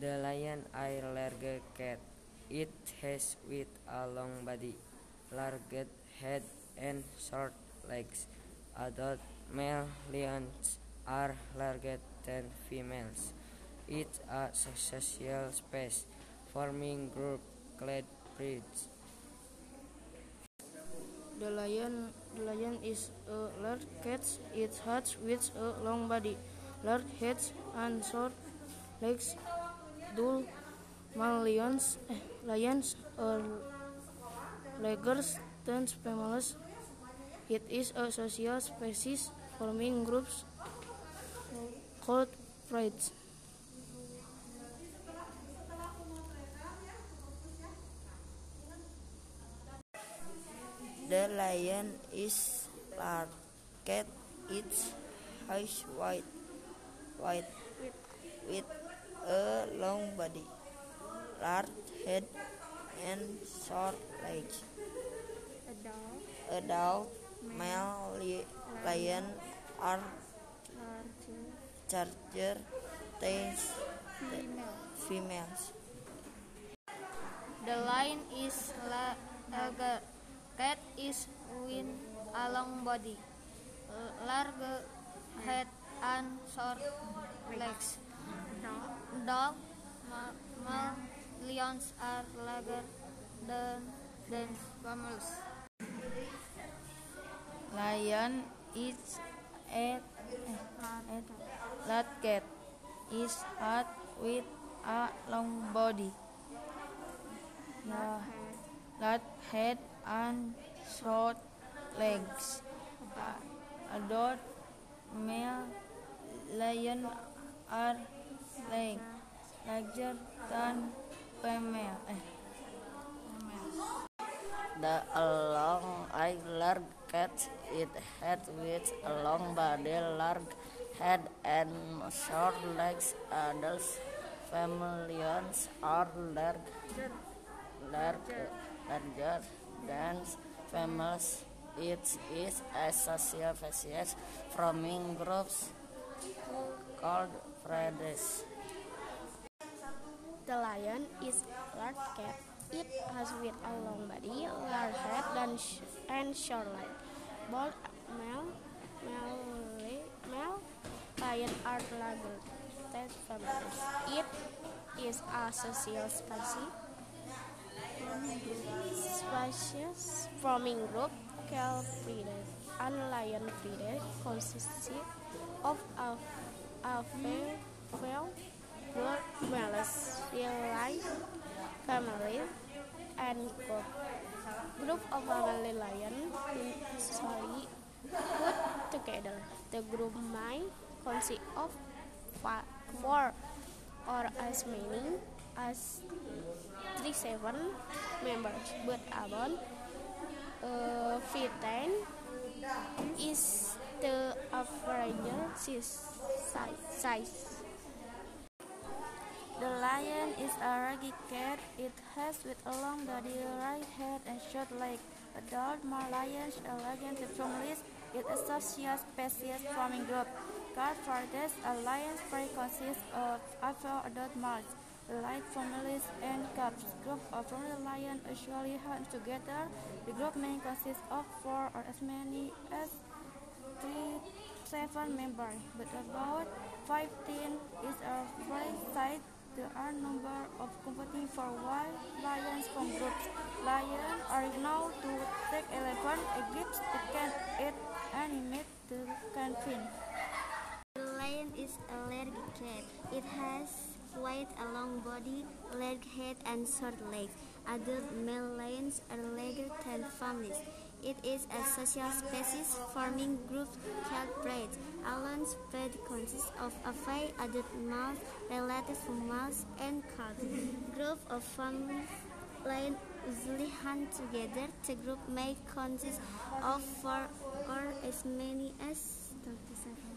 The lion is a large cat. It has with a long body, large head and short legs. Adult male lions are larger than females. It's a social space, forming group called breeds. The lion, the lion is a large cat. It has with a long body, large head and short legs. Dual male lions, eh, lions are larger than females. It is a social species forming groups called prides. The lion is large cat. Its eyes white, white with a long body, large head, and short legs. Adult male li- lion are larger than females. The lion is la- larger. Cat is with a long body, l- large head and short legs. Dog lions are larger than than females. Lion is a large cat. Is hard with a long body, la- large head and short legs. A- Adult male lion are larger than female. eh, The long eye large cat it had with a long body, large head and short legs. Adult lions are large, large, larger than females. It is a social species forming groups called predators. The lion is large cat. It has with a long body, large head, and, sh- and short legs. Both male, male, male lion are larger than females. It is a social species, species forming group predators. And lion predator consists of a, a female Males, lion, family, and group. Group of family lion usually put together. The group might consist of four or as many as three seven members, but about uh, 15 is the average size. The lion is a raggy cat. It has with a long body, right head, and short legs. Adult male lions are than families. It is a social species forming group. Predators, a lion's prey consists of alpha adult males, like families and cubs. Group of family lions usually hunt together. The group may consist of four or as many as three, seven members, but about 15 is a free size. There are number of competing for wild lions from groups. Lions are known to take elephant, Egypt, they can eat animate the can fin. The lion is a large cat. It has quite a long body, large head, and short legs. Adult male lions are larger than families. It is a social species forming groups called prades. A lion's pride consists of a five adult males related to males and cubs. Group of family lions usually hunt together. The group may consist of four or as many as 27.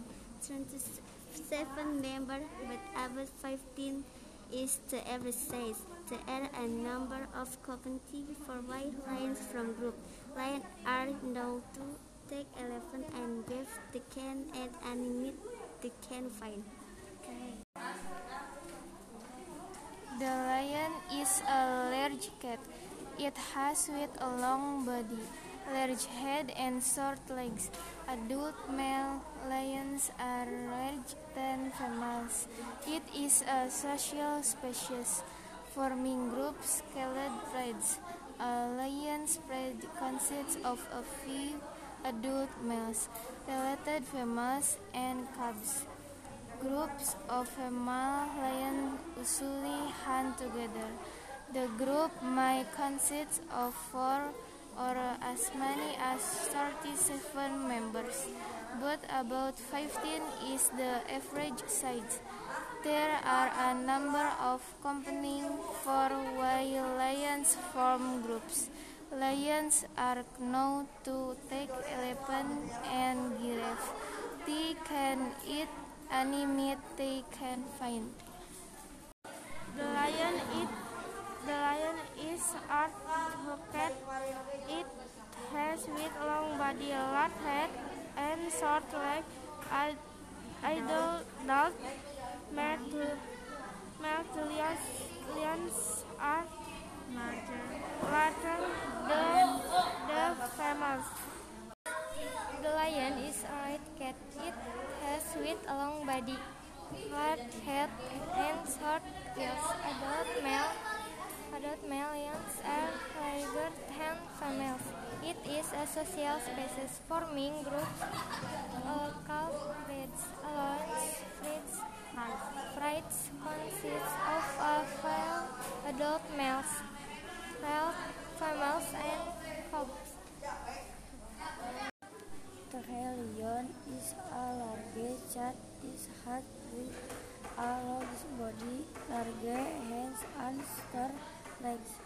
27 members, but about 15 is the average size. There are a number of competing for wild lions from group. Lions are known to take elephant and give the can and animate they can find. The lion is a large cat. It has with a long body, large head and short legs. Adult male lions are larger than females. It is a social species, forming groups called prides. Lion's pride consists of a few adult males, related females, and cubs. Groups of female lions usually hunt together. The group may consist of four or as many as 37 members, but about 15 is the average size. There are a number of competing for lions form groups. Lions are known to take elephant and giraffe. They can eat any meat they can find. The lion it the lion is cat. It has with long body, a large head, and short legs. i do not know Adult male lions are larger than the females. The lion is a red cat. It has with a long body, large head, and short quills. Adult male adult male lions are larger than females. It is a social species, forming groups uh, called prides. A lion's prides consists of a few adult males, males, females, and frogs. Trillion is a large cat is hard with a large body, large hands and star legs.